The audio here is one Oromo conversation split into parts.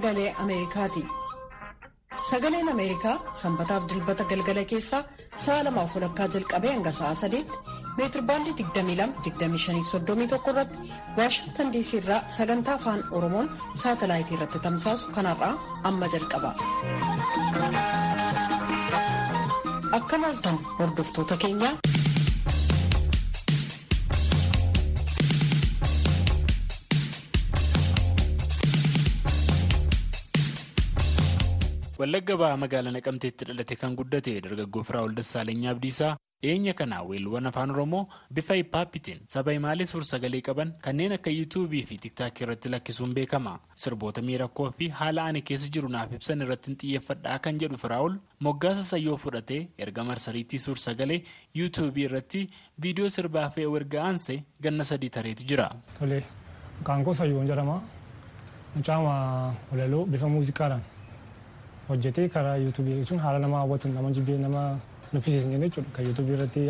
Sagalee Ameerikaati. Sagaleen Ameerikaa sanbataaf dilbata galgala keessaa sa'a lamaaf walakkaa jalqabee hanga sa'a sadeetti meetirbaandii 22-25-31 irratti Waashingtan diisii irraa sagantaa afaan Oromoon saatalaayitii irratti tamsaasu kanarraa amma jalqaba. Akka laaltan hordoftoota keenyaa. Wallagga ba'aa magaalaa Naqamteetti dhalate kan guddate dargaggoo Firaa'ol Dassaaleny Abdiisaa dhiyeenya kana weelluuwwan afaan Oromoo bifa hippaappitiin saba himaalee suur-sagalee qaban kanneen akka yuutuubii fi tiktaakii irratti lakkisuun beekama. Sirboota miirakkoo fi haala ani keessa jiru naaf ibsan irratti xiyyeeffadhaa kan jedhu Firaa'ol moggaasa sayyoo fudhatee erga marsariitii suur-sagalee yuutuubii irratti viidiyoo sirbaa fe'ee erga aansee ganna sadii tareetu jira. Maqaan koo Sayyoon jedhama. Mucaama walaloo bifa muuziqaadhaan hojjetee karaa yuutuubii jechuun haala nama hawwatuun nama jibbee nama nuffisiisan jechuudha. Kan yuutuubii irratti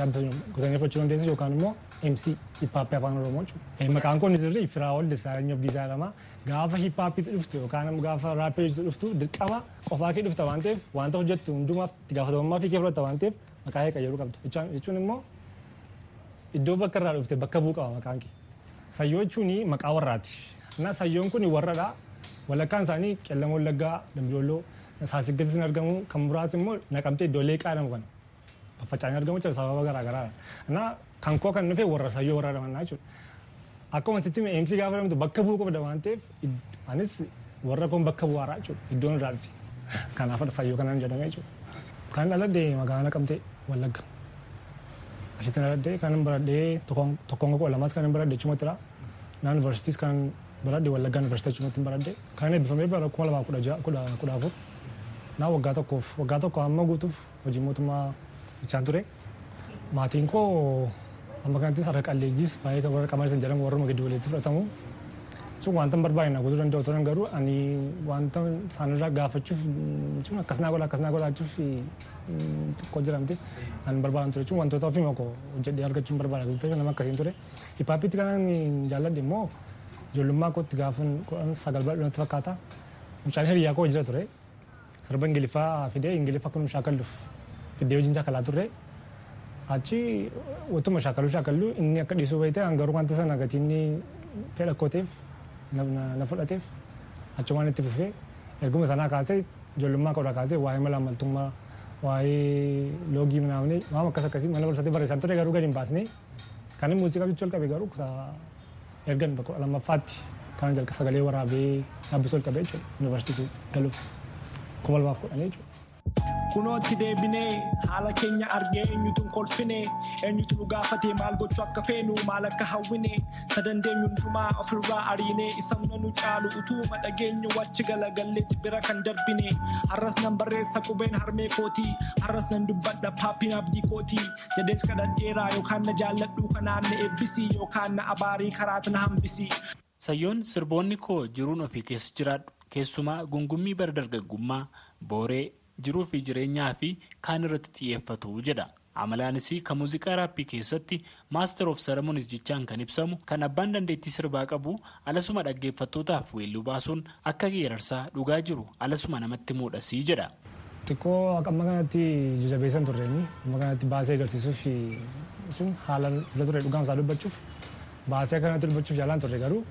gosanii fudhachuu dandeessu yookaan immoo MC hiphaappii afaan oromoo jechuudha. Maqaan koo sirrii Firaa'ol Dassaaleny Abdiisaa jedhama. Gaafa hiphaappiitti dhuftu yookaan gaafa raappeejitti dhuftu dirqama qofaa kee dhufta waan ta'eef wanta hojjettu hundumaaf gaafatamummaa fi kee fudhatta waan ta'eef maqaa kee qayyaruu qabda. Jechuun immoo iddoo bakka irraa dhufte bakka bu'u qaba maqaan kee. Sayyoo jechuun maqaa warraati. Sayyoon kun warradha. Walakkaan isaanii qellama wallaggaa, dambidolloo, saasiggattis ni argamu. Kan muraasni immoo naqamtee iddoolee qaadhamu kana. Faffaca'anii argamu jechuudha sababa garaa garaadha. Kanaaf kan koo kan dhufe warra sayyoo warra dhamannaa jechuudha. Akkuma sitti MC gaafa jedhamtu bakka bu'uu qabda waan ta'eef anis warra kun bakka bu'aaraa jechuudha. Iddoon irraa dhufe. Kanaaf sayyoo kanaan jedhame jechuudha. Kan dhaladde magaalaa naqamtee wallagga. Ashitti dhaladde kan baradhee tokkoon koo lamaas kan baradhe jechuumattidha. Naan yuunivarsiitiis kan baradhe wallaggaa yuunivarsiitii jechuumatti hin baradhe. Kan eebbifamee bara kuma lamaa kudha afur. Naa waggaa tokkoof waggaa tokko amma guutuuf hojii mootummaa bichaan ture. Maatiin koo amma kanatti sarara qalleejjiis baay'ee warra qamarisan jedhamu warruma giddu walitti fudhatamu. Sun wanta hin barbaadne guutuu danda'u turan garuu ani wanta isaanirraa gaafachuuf jechuun akkas naa godha akkas naa godhaachuuf xiqqoo jiramte kan hin barbaadan ture jechuun wantoota ofii mako hojjedhee argachuu hin barbaada guutuu nama akkasiin ture. Hippaappiitti kanan jaalladhe immoo ijoollummaa kootti gaafa sagal bal'inatti fakkaata. Mucaan hiriyaa koo jira ture. Sirba Ingiliffaa fidee Ingiliffa akka nu shaakalluuf fiddee wajjin shaakalaa turre. Achi utuma shaakaluu shaakallu inni akka dhiisuu bayte garuu wanta sana gatiin fedha kooteef na fudhateef achumaan itti fufee erguma sanaa kaasee ijoollummaa kodha kaasee waa'ee mala amaltummaa waa'ee loogii manaamne waan akkas akkasii mana barsiisatti barreessan ture garuu gadi hin baasne kan muuziqaa jechuu ol qabe garuu ergan bakka lammaffaatti kan jalqa sagalee waraabee yaabbisuu ol qabe jechuudha yuunivarsiitii galuuf Kunootti deebinee haala keenya argee eenyutu kolfine eenyutu nu gaafate maal gochuu akka feenu maal akka hawwine sadandeenyu hundumaa ofirraa ariine isamna nu caalu utuuma dhageenyu wachi galagalleetti bira kan darbine. Har'as nan barreessa qubeen harmee kootii har'as nan dubbadha paappiin abdii kootii jedhees kadhadheeraa yookaan na jaalladhu kanaan na eebbisii yookaan na abaarii karaatu na hambisii. Sayyoon sirboonni koo jiruun ofii keessa jiraadhu keessumaa gungummii bara dargaggummaa booree. jiruu fi jireenyaa fi kaan irratti xiyyeeffatu jedha amalaanis kan muuziqaa raappii keessatti maaster of saramonis jechaan kan ibsamu kan abbaan dandeettii sirbaa qabu alasuma dhaggeeffattootaaf weelluu baasuun akka geerarsaa dhugaa jiru alasuma namatti muudhasii jedha. Xiqqoo amma kanatti jabeessan turreeni amma kanatti baasee agarsiisuuf jechuun haala irra ture dhugaamsaa dubbachuuf baasee akkanatti dubbachuuf yaalaan turre garuu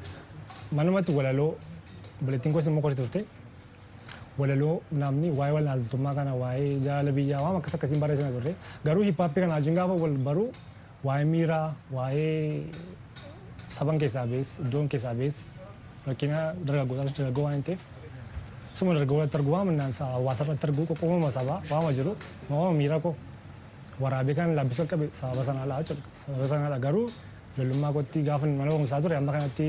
manumatti walaloo bulettiin koos immoo korti turte. walaloo namni waa'ee walaaltummaa kana waa'ee jaalala biyyaa waan akkas akkasiin barreessina turre garuu hiphaappii kana wajjin gaafa wal baruu waa'ee miiraa waa'ee saban keessaa bees iddoon keessaa bees rakkina dargaggootaa dargaggoo waan ta'eef suma dargaggoo irratti argu waan hawaasa irratti argu qoqqoomama sabaa waama jiru waama miira koo waraabee kan laabbisuu qabe sababa sanaadha sababa sanaadha garuu ijoollummaa kootti gaafa mana barumsaa ture amma kanatti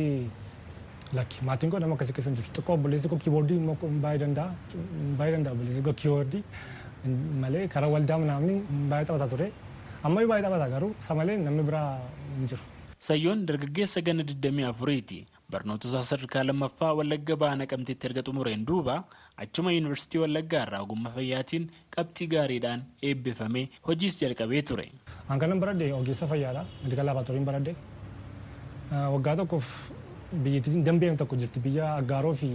maatiin koo nama akkasii keessa jiru xiqqoo obboleessi koo kiiboordii baay'ee danda'a baay'ee danda'a obboleessi koo kiiboordii malee karaa waldaa naamni baay'ee taphata ture amma baay'ee taphata garuu isa malee namni biraa hin jiru. Sayyoon dargaggeessa ganna 24ti. Barnoota isaa sadarkaa lammaffaa Wallagga Ba'aa Naqamteetti erga xumureen duuba achuma yuunivarsiitii Wallaggaa irraa ogummaa fayyaatiin qabxii gaariidhaan eebbifamee hojiis jalqabee ture. Hanqanan baradhe ogeessa fayyaadha. Meedikaal laabaatooriin baradhe. Waggaa tokkoof biyyattiin dambi'an tokko jirti biyya aggaaroo fi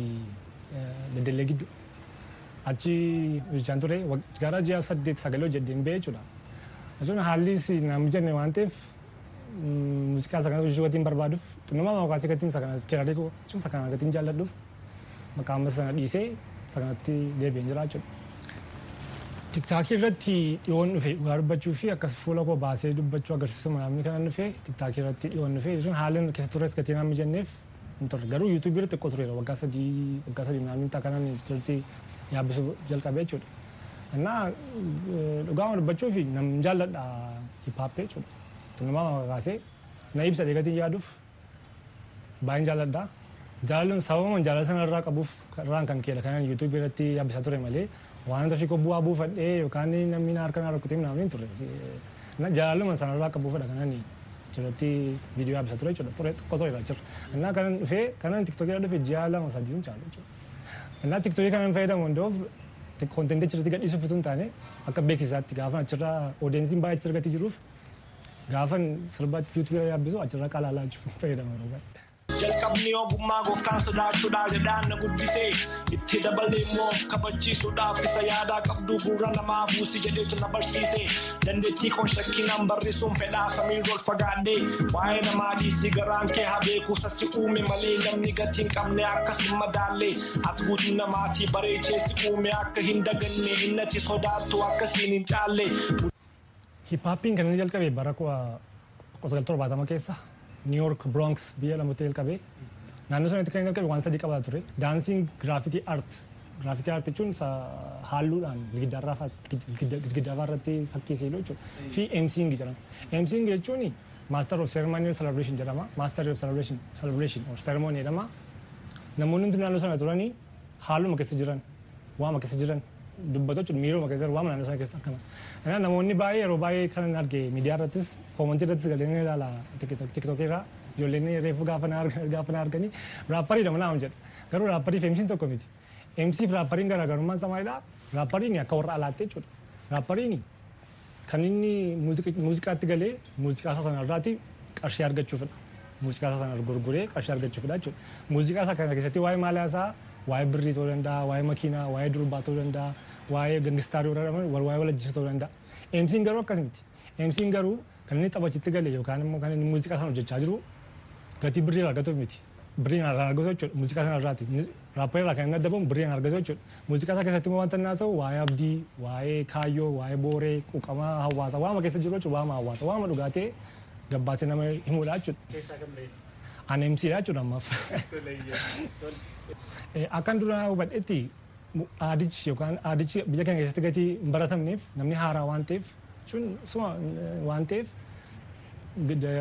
beddellee giddu. Achi hojjechaan ture gara ji'a saddeet sagalee hojjedheen ba'e jechuudha. Jechuun haalli nam jenne waan ta'eef muuziqaa isa kanatti hojjechuu gatiin barbaaduuf xinnumaa maqaasii gatiin isa kana kiraarii jechuun isa kana gatiin jaalladhuuf maqaa amma sana dhiisee isa kanatti deebi'een jira jechuudha. Tiktaakii irratti dhiyoon dhufe dhugaa dubbachuu fi akkas fuula koo baasee dubbachuu agarsiisu namni kanan dhufe tiktaakii irratti dhiyoon dhufe jechuun haalli keessa tures gatii namni jenneef hin turre garuu yuutuubii irratti xiqqoo tureera waggaa sadii waggaa sadii namni ta'a kanan turtii yaabbisuu jalqabee jechuudha. Innaa dhugaa dubbachuu fi namni jaalladha hiphaappee jechuudha. Xinnumaa maqaasee na ibsa deegatiin yaaduuf baay'een jaalladha. Jaalalluun sababa jaalala sana irraa qabuuf irraan kan keela kanan yuutuubii irratti yaabbisaa ture malee waan ofii koo bu'aa buufadhee yookaan namni na harka na rukkutee namni hin turre. Jaalalluma sana irraa qabuufadha kanan achirratti viidiyoo yaabbisaa ture jechuudha. Ture xiqqoo ture achirra. Innaa kanan dhufee kanan tiktookii dhufe ji'a lama sadii hin caalu jechuudha. Innaa tiktookii kanan fayyadamu hundoof koontentii achirratti gadhiisuuf utuu hin taane akka beeksisaatti gaafa achirra oodeensiin baay'ee achirra gatii jiruuf gaafa sirba yuutuubii yaabbisu achirra qalaalaa fayyadamu yeroo baay'ee. Jalqabni ogummaa gooftaan sodaachuudhaa jedhaan na guddisee itti dabalee immoo kabachiisuudhaaf isa yaadaa qabdu gurra namaa buusi jedheetu na barsiise dandeettii koon shakkinaan barrisuun fedhaa samiirra ol fagaadhee waa'ee namaa dhiisii garaan kee haa beeku sasi uume malee namni gatii hin qabne akkas hin madaallee ati guutuu namaatii bareechee si uume akka hin daganne innati sodaattu akkasiin hin caalle. Hippaappiin kan inni jalqabe bara kudha sagal torbaatama keessa York Bronx biyya lamatti jalqabee naannoo sanatti kan jalqabe waan sadii qabata ture daansiin giraafitii art. Giraafitii art jechuun halluudhaan girgiddaa irratti fakkii seeluu jechuudha fi emsiing jedhama emsiing jechuun master of ceremony celebration jedhama master of celebration celebration or ceremony jedhama namoonni hundi naannoo sana turanii haaluma keessa jiran waama keessa jiran dubbatu jechuudha miiruma keessa jiran waama naannoo sana keessa akkana. Kanaaf namoonni baay'ee yeroo baay'ee kan arge miidiyaa irrattis koomantii irrattis galee ni ilaala tiktookii irraa ijoolleen reefu gaafa na arganii raappariidha mana jedha garuu raapparii fi emsiin tokko miti. Emsii fi raappariin garaagarummaan isaa maalidha? Raappariin akka warra alaatti jechuudha. Raappariin kan inni muuziqaatti galee muuziqaa isaa sana irraati qarshii argachuufidha. Muuziqaa isaa sana gurguree qarshii argachuufidha jechuudha. Muuziqaa isaa kana keessatti waa'ee maalaa isaa waa'ee birrii ta'uu danda'a, waa'ee makiinaa, waa'ee durbaa ta'uu danda'a, waa'ee gangistaarii waa'ee walajjisuu ta'uu danda'a. Emsiin garuu akkas miti. Emsiin garuu kan inni taphachitti gale yookaan immoo kan inni muuziqaa sana hojjechaa jiru gatii birrii argatuuf miti. Birrii irraa argatu jechuudha. Muuziqaa sana irraati. Raapparii irraa kan inni addabamu birrii argatu jechuudha. Muuziqaa isaa keessatti immoo wanta naasa'u waa'ee abdii, waa'ee kaayyoo, waa'ee booree, quuqamaa hawaasa, waama keessa jiru jechuudha. Waama hawaasa, waama dhugaatee gabbaasee nama himuudha jechuudha. Keessaa kan ba'e. Ani emsiidha jechuudha ammaaf. Akkan dura hubadhetti aadichi yookaan aadichi biyya keenya keessatti gatii hin baratamneef namni haaraa waan ta'eef jechuun suma waan ta'eef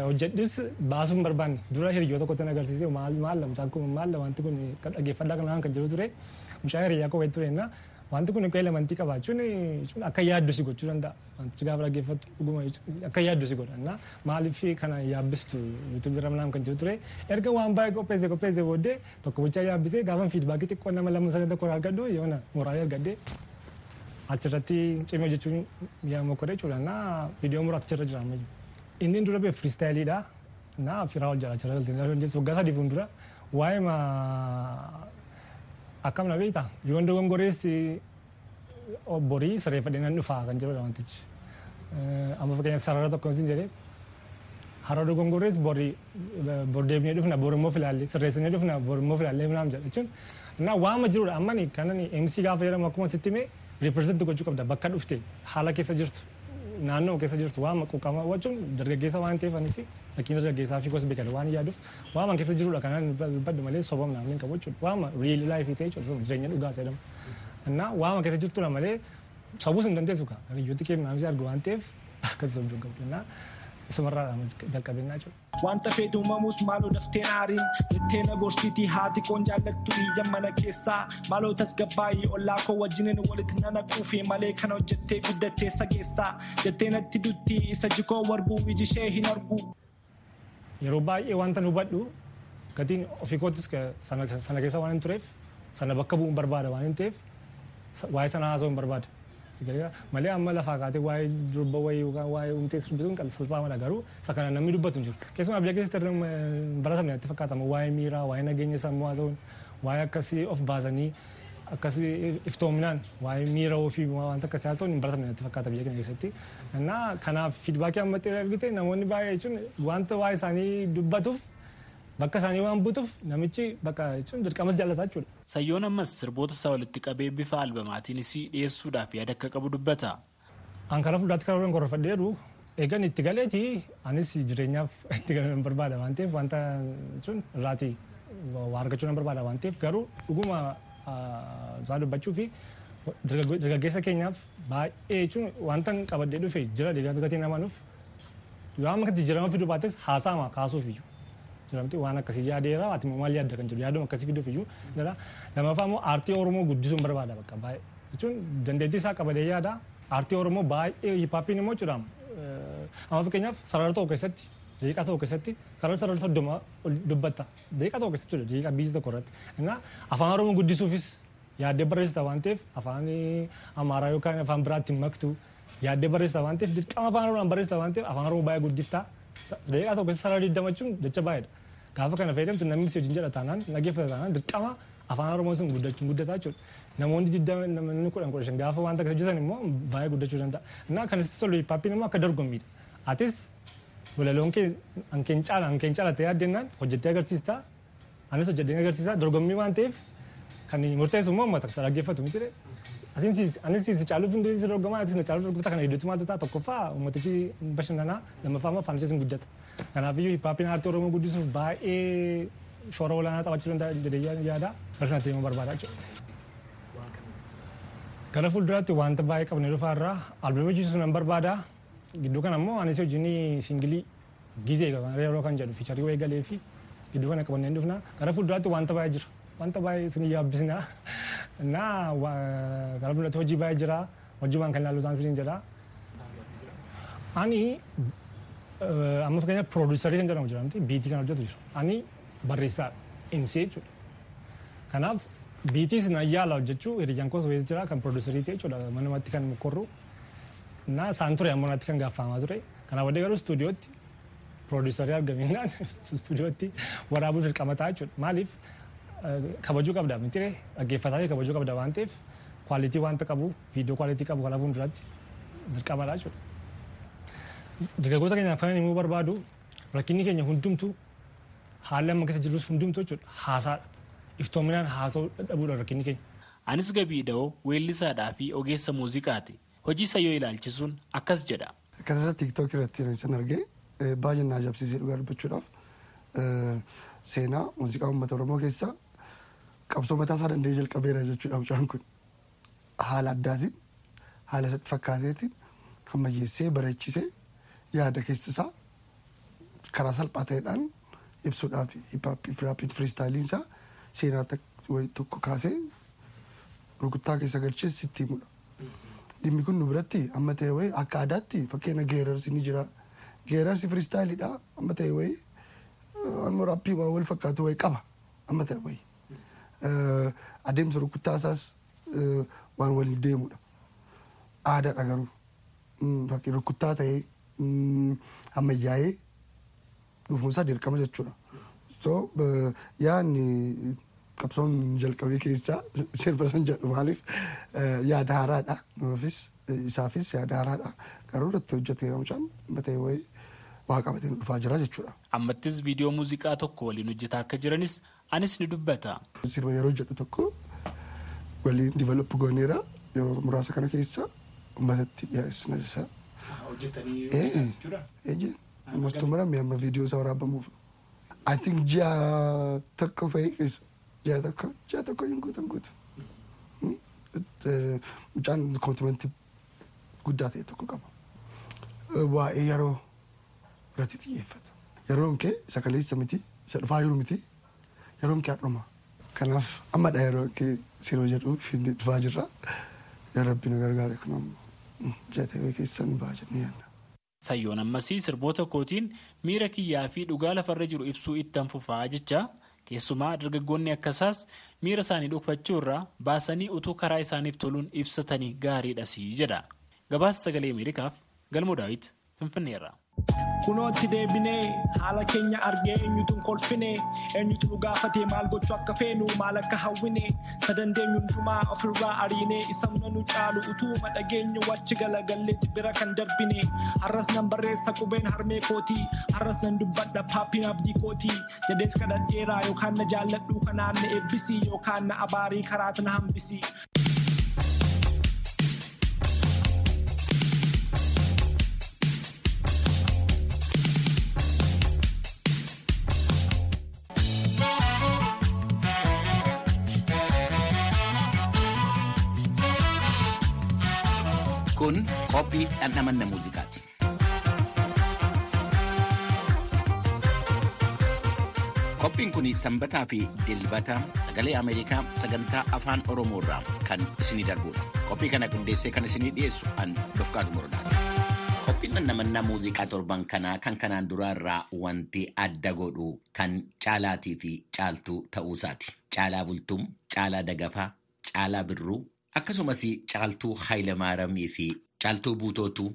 hojjedhus baasuu hin barbaanne dura hiriyyoo tokkotti agarsiisee maal maal mucaan kun maal wanti kun dhaggeeffadhaa kanaan kan jiru ture mucaa hiriyyaa koo ture na wanti kun akka elementii qabaachuun akka yaaddu si gochuu danda'a wantichi gaafa dhaggeeffattu dhuguma akka yaaddu si godha na maaliif kana yaabbistu yuutuubii irra manaan kan jiru ture erga waan baay'ee qopheesse qopheesse booddee tokko bichaa yaabbisee gaafa fiidbaakii xiqqoo nama lama sadii tokko argadhu yoona mooraa argadhee achirratti cimee jechuun yaamuu godhe jechuudha na viidiyoo muraasa achirra jira ammayyu. Inni dura bee firistaayiliidha na firaa ol jala achirra galtee waggaa sadii fuuldura waa'ee akkam na beekta yoon dogongoreessi borii sirreeffadhee nan dhufaa kan jedhudha wantichi. Amma fakkeenyaaf sarara tokko isin jedhee har'a dogongorees borii bor deebinee dhufna bor immoo filaallee sirreessinee dhufna bor immoo filaallee naam jedha jechuun na waama jirudha ammani kanan MC gaafa jedhamu akkuma sitti himee riipireezenti gochuu qabda bakka dhufte haala keessa jirtu naannoo keessa jirtu waama quuqama wachuun dargaggeessa waan ta'eef anis fakkiin dargaggeessaa fi gosa beekatu waan yaaduuf waama keessa jirudha kanaan baddu malee sobam naamni qabu jechuudha waama riil laayifii ta'e jechuudha jireenya dhugaa jedhamu. Innaa waama keessa jirtudha malee sabuus hin dandeessu kaa hiriyooti kee naamsi argu waan ta'eef akkasii sobduu qabdu innaa isumarraa jalqabennaa jechuudha. Wanta feetu uumamus maaloo dafteen aariin jettee na gorsiitii haati koon jaallattu iyya mana keessaa maaloo tasgabbaayii ollaa koo wajjiniin walitti nana quufii malee kana hojjettee guddattee sageessaa jettee natti dutti isa jikoo warbuu iji ishee hin argu. Yeroo baay'ee wanta nu hubadhu gatiin ofii kootis sana keessa waan hin tureef sana bakka bu'uun barbaada waan hin ta'eef waa'ee sana haasa'uu hin barbaada. Malee amma lafaa kaatee waa'ee durba wayii yookaan waa'ee umtee sirbituun kan salphaama garuu isa kana namni dubbatu hin jiru. Keessumaa biyya keessatti baratamne natti fakkaatama waa'ee miiraa waa'ee nageenya sammuu haasa'uun waa'ee akkasii of baasanii akkasii iftoominaan waa'ee miira ofii wanta akkasii haasa'uun hin baratamne natti fakkaata biyya keenya keessatti. Innaa kanaaf fiidbaakii ammatti argite namoonni baay'ee jechuun wanta waa'ee isaanii dubbatuuf bakka isaanii waan butuuf namichi bakka jechuun dirqamas jaallataa jechuudha. Sayyoon ammas sirboota isaa walitti qabee bifa albamaatiinis dhiyeessuudhaaf yaada akka qabu dubbata. An karaa fuulduraatti karaa waliin gorfadheeru eegan itti galeeti anis jireenyaaf itti galuu nan barbaada waan ta'eef wanta jechuun irraatii waa argachuu nan barbaada waan ta'eef garuu dhuguma isaa dubbachuu fi dargaggeessa keenyaaf baay'ee jechuun wanta qabadhee dhufe jira deegaatu gatii namanuuf yoo amma kan jijjiirama fiduu baates haasaama kaasuuf iyyuu jedhamti waan akkasii yaadeera ati maal yaadda kan jedhu yaaduma akkasii fiduuf iyyuu jira lammaffaa immoo aartii oromoo guddisuun barbaada bakka baay'ee jechuun dandeettii isaa qabadee yaada aartii oromoo baay'ee hippaappiin immoo jedhama amma fakkeenyaaf sarara tokko keessatti daqiiqaa tokko keessatti karaa sarara soddoma dubbatta daqiiqaa tokko keessatti jechuudha daqiiqaa biyyi tokko irratti afaan oromoo guddisuufis yaaddee barreessita waan ta'eef afaan amaaraa yookaan afaan biraatti maktu yaaddee barreessita waan ta'eef dirqama afaan oromoo barreessita waan ta'eef afaan oromoo baay'ee guddifta daqiiqaa tokko keessatti sarara digdamachuun jecha baay'eedha. Gaafa kana fayyadamtu namni wajjin jedha taanaan dhaggeeffata taanaan dirqama afaan oromoo sun guddachuun guddataa jechuudha. Namoonni digdama namni kudhan kudha shan gaafa wanta akkasii hojjetan immoo baay'ee guddachuu danda'a. Innaa kanas tolu hippaappiin immoo akka dorgommiidha. Atis walaloon kee hankeen caala hankeen caala ta'ee addennaan hojjettee agarsiista. Anis hojjettee agarsiisa dorgommii waan ta'eef kan murteessu immoo uummata isa dhaggeeffatu miti. Anis caaluuf hundi si dorgomaa atis na caaluuf dorgomta kana hedduutu maaltu ta'a tokkoffaa uummatichi bashannanaa lammaffaa immoo afaan ishee guddata. Kanaafiyyuu hippaappiin aartii oromoo guddisuuf baay'ee shoora olaanaa taphachuu danda'a jedhee yaada barsiisatti immoo barbaada jechuudha. Gara fuulduraatti wanta baay'ee qabne dhufaarraa albeemii hojjechiisuu nan barbaada. Gidduu kana immoo anis hojiin singilii gizee yeroo kan jedhu fiicharii wayii galee fi gidduu kana qabannee dhufna. Gara fuulduraatti wanta baay'ee jira. Wanta baay'ee isin yaabbisna. Naa gara fuulduraatti hojii baay'ee jira. Hojii waan kan ilaallu isaan siniin jedha. Ani amma fakkeenyaaf piroodiisarii kan jedhamu jira biitii kan hojjetu jira. Ani barreessaadha. Imsee jechuudha. Kanaaf biitiis na yaala hojjechuu hiriyyaan koos wees jira kan piroodiisarii ta'e jechuudha manumatti kan mukorru. Na isaan ture ammoo natti kan gaafamaa ture. Kanaaf wadde garuu istuudiyootti piroodiisarii argaminaan istuudiyootti waraabuu dirqama ta'a jechuudha. Maaliif kabajuu qabda miti dhaggeeffataa kabajuu qabda waan ta'eef kwaalitii wanta qabu viidiyoo kwaalitii qabu karaa fuulduratti dirqamadha jechuudha. Dargaggoota keenyaaf kan himuu barbaadu rakkinni keenya hundumtuu haalli amma keessa jirus hundumtuu jechuudha haasaadha. Iftoominaan haasa'uu dadhabuudha rakkinni keenya. Anis gabii dha'oo weellisaadhaa fi ogeessa muuziqaati. Hojii isaa yoo ilaalchisuun akkas jedha. Akkasumas tiiktookii irratti kan argee baay'ee na ajaa'ibsiisee dhugaa dubbachuudhaaf seenaa muuziqaa uummata Oromoo keessaa qabsoo mataa isaa danda'ee jalqabeera jechuudha mucaan kun. Haala addaatiin haala isatti fakkaateetiin ammayyeessee bareechisee yaada keessa isaa karaa salphaa ta'eedhaan ibsuudhaaf hiphaappii firaappiin firiistaayiliin isaa seenaa tokko kaasee rukuttaa keessa galchee sitti himudha. Dhimmi kun nu biratti amma ta'e wayii akka aadaatti fakkeenya geerarsi ni jira. Geerarsi firiistaayiliidha amma ta'e wayii amma raappii waan wal fakkaatu wayii qaba amma ta'e wayii. Adeemsa rukuttaa isaas waan waliin deemudha. Aadaadha garuu. Fakkii rukuttaa ta'ee ammayyaa'ee dhufuunsaa dirqama jechuudha. So yaadni qabsoon jalqabee keessaa sirba san jedhu maaliif yaada haaraadha. Nuufis isaafis yaada haaraadha. Garuu irratti hojjeteera mucaan matee wayii waa qabateen dhufaa jira jechuudha. Ammattis viidiyoo muuziqaa tokko waliin hojjetaa akka jiranis anis ni dubbata. Sirba yeroo jedhu tokko waliin diiveloppi gooneera yeroo muraasa kana keessa uummatatti dhiyeessina isa. Hojjetanii jechuudha. Mostumara mi amma viidiyoo isaa waraabamuuf. I think ji'a tokko fa'ii keessa ji'a tokko ji'a tokko hin guutan guutu. Mucaan kootimentii guddaa ta'e tokko qaba. Waa'ee yeroo irratti xiyyeeffata. Yeroon kee isa kaleessa miti isa dhufaa jiru miti yeroon kee hadhuma. Kanaaf ammadha yeroo kee sirba jedhu finni dhufaa jirra. Yaa rabbi nu gargaare kun ammoo ji'a ta'e keessan ba'a jennee yaadna. Sayyoon ammasii sirboota kootiin miira kiyyaa fi dhugaa lafarra jiru ibsuu ittan fufaa jecha keessumaa dargaggoonni akkasaas miira isaanii dhokfachuu irraa baasanii utuu karaa isaaniif toluun ibsatanii gaariidhasii jedha. Gabaasa sagalee Ameerikaaf galmoo daawit Finfinneerra. Kunootti deebinee haala keenya argee eenyutu kolfine eenyutu nu gaafatee maal gochuu akka feenu maal akka hawwine sadandeenyu hundumaa ofirraa ariinee isamna nu caalu utuu madhageenyu wachi galagalleetti bira kan darbine har'as nan barreessa qubeen harmee kootii har'as nan dubbadha paappiin abdii kootii jedhees kadhadheeraa yookaan na jaalladhuu kanaan na eebbisii yookaan na abaarii karaatu na hambisii. Kun qophii dhandhamanna muuziqaati. Qophiin kun sanbataa fi dilbata sagalee Ameerikaa sagantaa afaan Oromoo irraa kan isinii darbudha. Qophii kana qindeessee kan isinii dhiyeessu an Dofqaatu Murdaati. Qophiin dhandhamannaa muuziqaa torban kanaa kan kanaan duraa irraa wanti adda godhu kan caalaatii fi caaltuu ta'uusaati. Caalaa Bultum, Caalaa Dagafaa, Caalaa Birruu akkasumas caaltuu Haayilamaaramii fi caaltuu Buutootu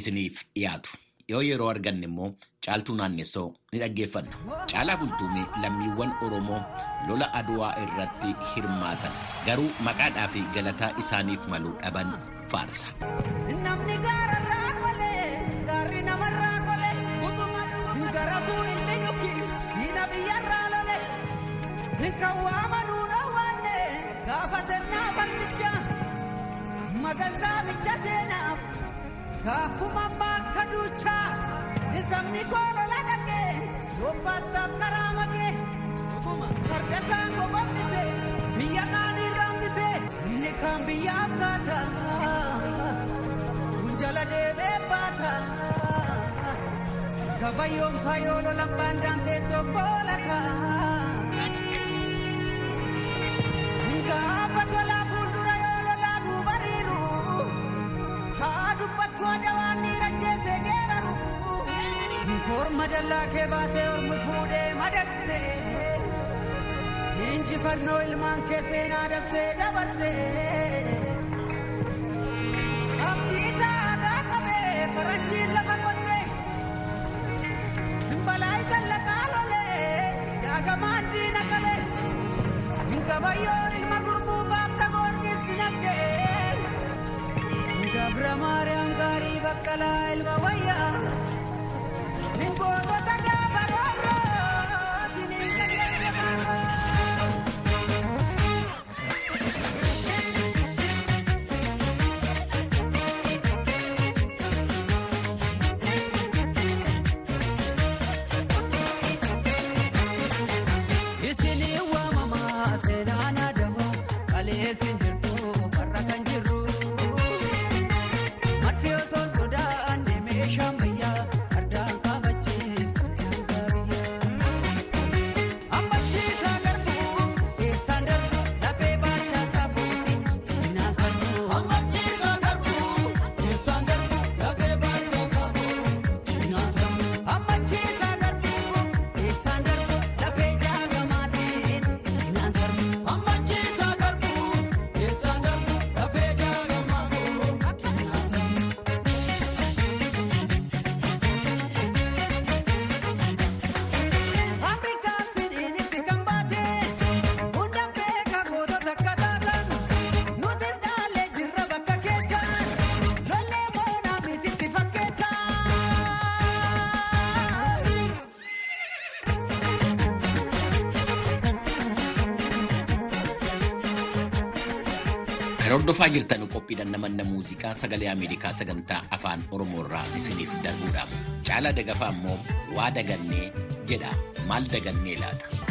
isiniif dhiyaatu. Yoo yeroo arganne immoo caaltuu naannessoo ni dhaggeeffanna. Caalaa Bultuumee lammiiwwan Oromoo lola Aduwaa irratti hirmaatan garuu maqaadhaa fi galataa isaaniif malu dhaban faarsa. Kan waamanuu dhoowwanne gaafa sennaa magansaa micha seenaaf gaafuma maaksa duuchaa sabni koolola dhaqee yobbaastaaf karaa makee farda isaan bobbise biyya qaanii raambise inni kaan biyyaaf kaata jala deemee baata kabayyoon fayoolo lambaan daanteessoo foolata korma dallaa kee baasee ormi fuudhee madaqsee injifannoo ilmaan kee seenaa dabsee dabarsee. faranjiin lafa qottee balaa isa laqaa lolee jaagamaan diina qalee hinkabayyoo ilma gurbuu baabta goorgis dinagdee gabra maariyaam gaarii baqqalaa ilma wayyaa hingootota gaafa Kan hordofaa jirtan qophii dhandhamanna muuziqaa sagalee Ameerikaa sagantaa afaan Oromoo irraa isiniif darbuudha. Caalaa dagafaa immoo waa dagannee jedha. Maal dagannee laata?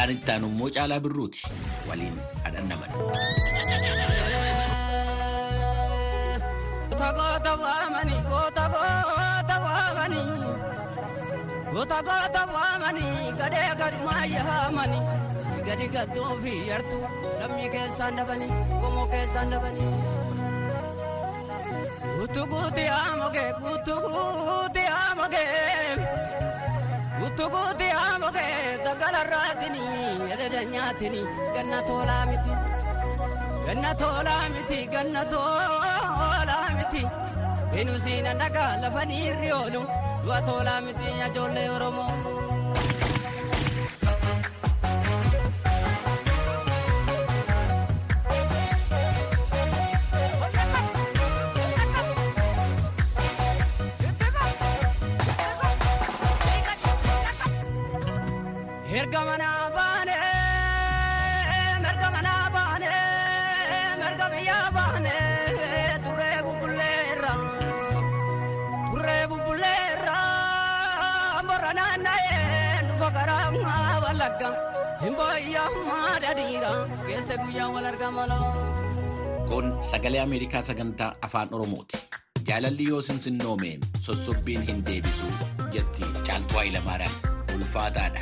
Caalaan itti aanu immoo caalaa birruuti waliin kadhannaman. Goota goota waamani gadee galumaa yaamani gadi galtuu fi yartu lammii keessaan dabani qomoo keessaan dabani. Guutuu guutii haa mogee guutuu guutii haa mogee. Tukuuti haamate daggalarraatini nyaatini ganna toolaa miti ganna toolaa miti ganna toolaa miti binuusiina dhagaa lafa niirri oolu du'a toolaa miti ijoollee Oromoo. Kun sagalee Ameerikaa sagantaa afaan Oromooti. Jaalalli yoo sinsinnoomeen sossobbiin hin deebisu jetti Caaltuu Haayilamaariyaam ulfaataadha.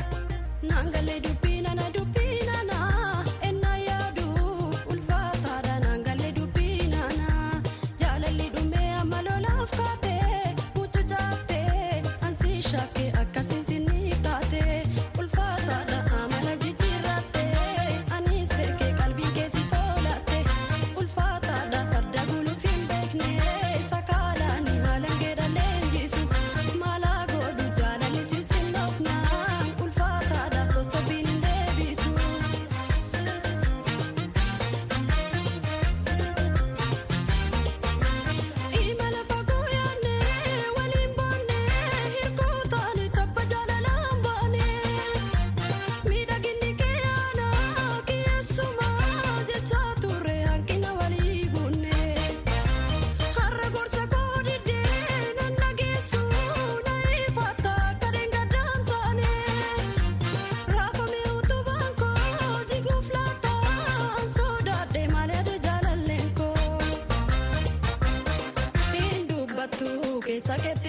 hasta que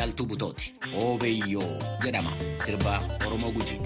Caaltuu Butooti. Obeeyyoo jedhama. Sirbaa Oromoo Guutii.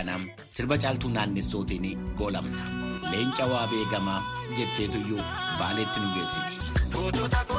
Kanaa sirba caaltuu naannessootiin goolamna. Leenca waa beekamaa jetteetuyyuu baaleetti nu geessiti.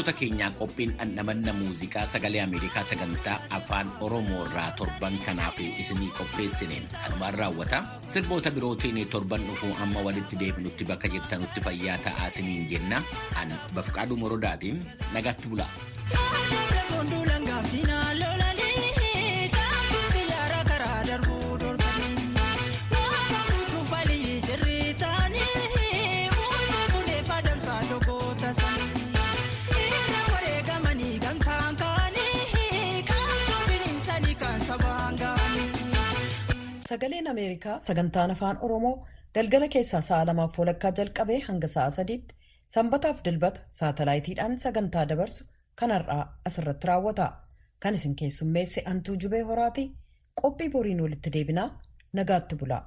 Hordoftoota keenyaa qophiin dhandhamanna muuziqaa sagalee Ameerikaa sagantaa afaan Oromoo irraa torban kanaaf isinii qopheessineen kanumaan raawwata. Sirboota birootiin torban dhufuu amma walitti deebinutti bakka jirtanutti fayyaa ta'aa isiniin jenna. An Bafqaaduu Morodaatiin nagaatti bulaa. Sagaleen Ameerikaa sagantaan afaan Oromoo galgala keessaa sa'a lamaaf walakkaa jalqabee hanga sa'a sadiitti sanbataaf dilbata saatalaayitiidhaan sagantaa dabarsu kan har'aa asirratti raawwata. Kan isin keessummeesse Antuu Jubee Horaati. Qophii boriin walitti deebinaa nagaatti bulaa.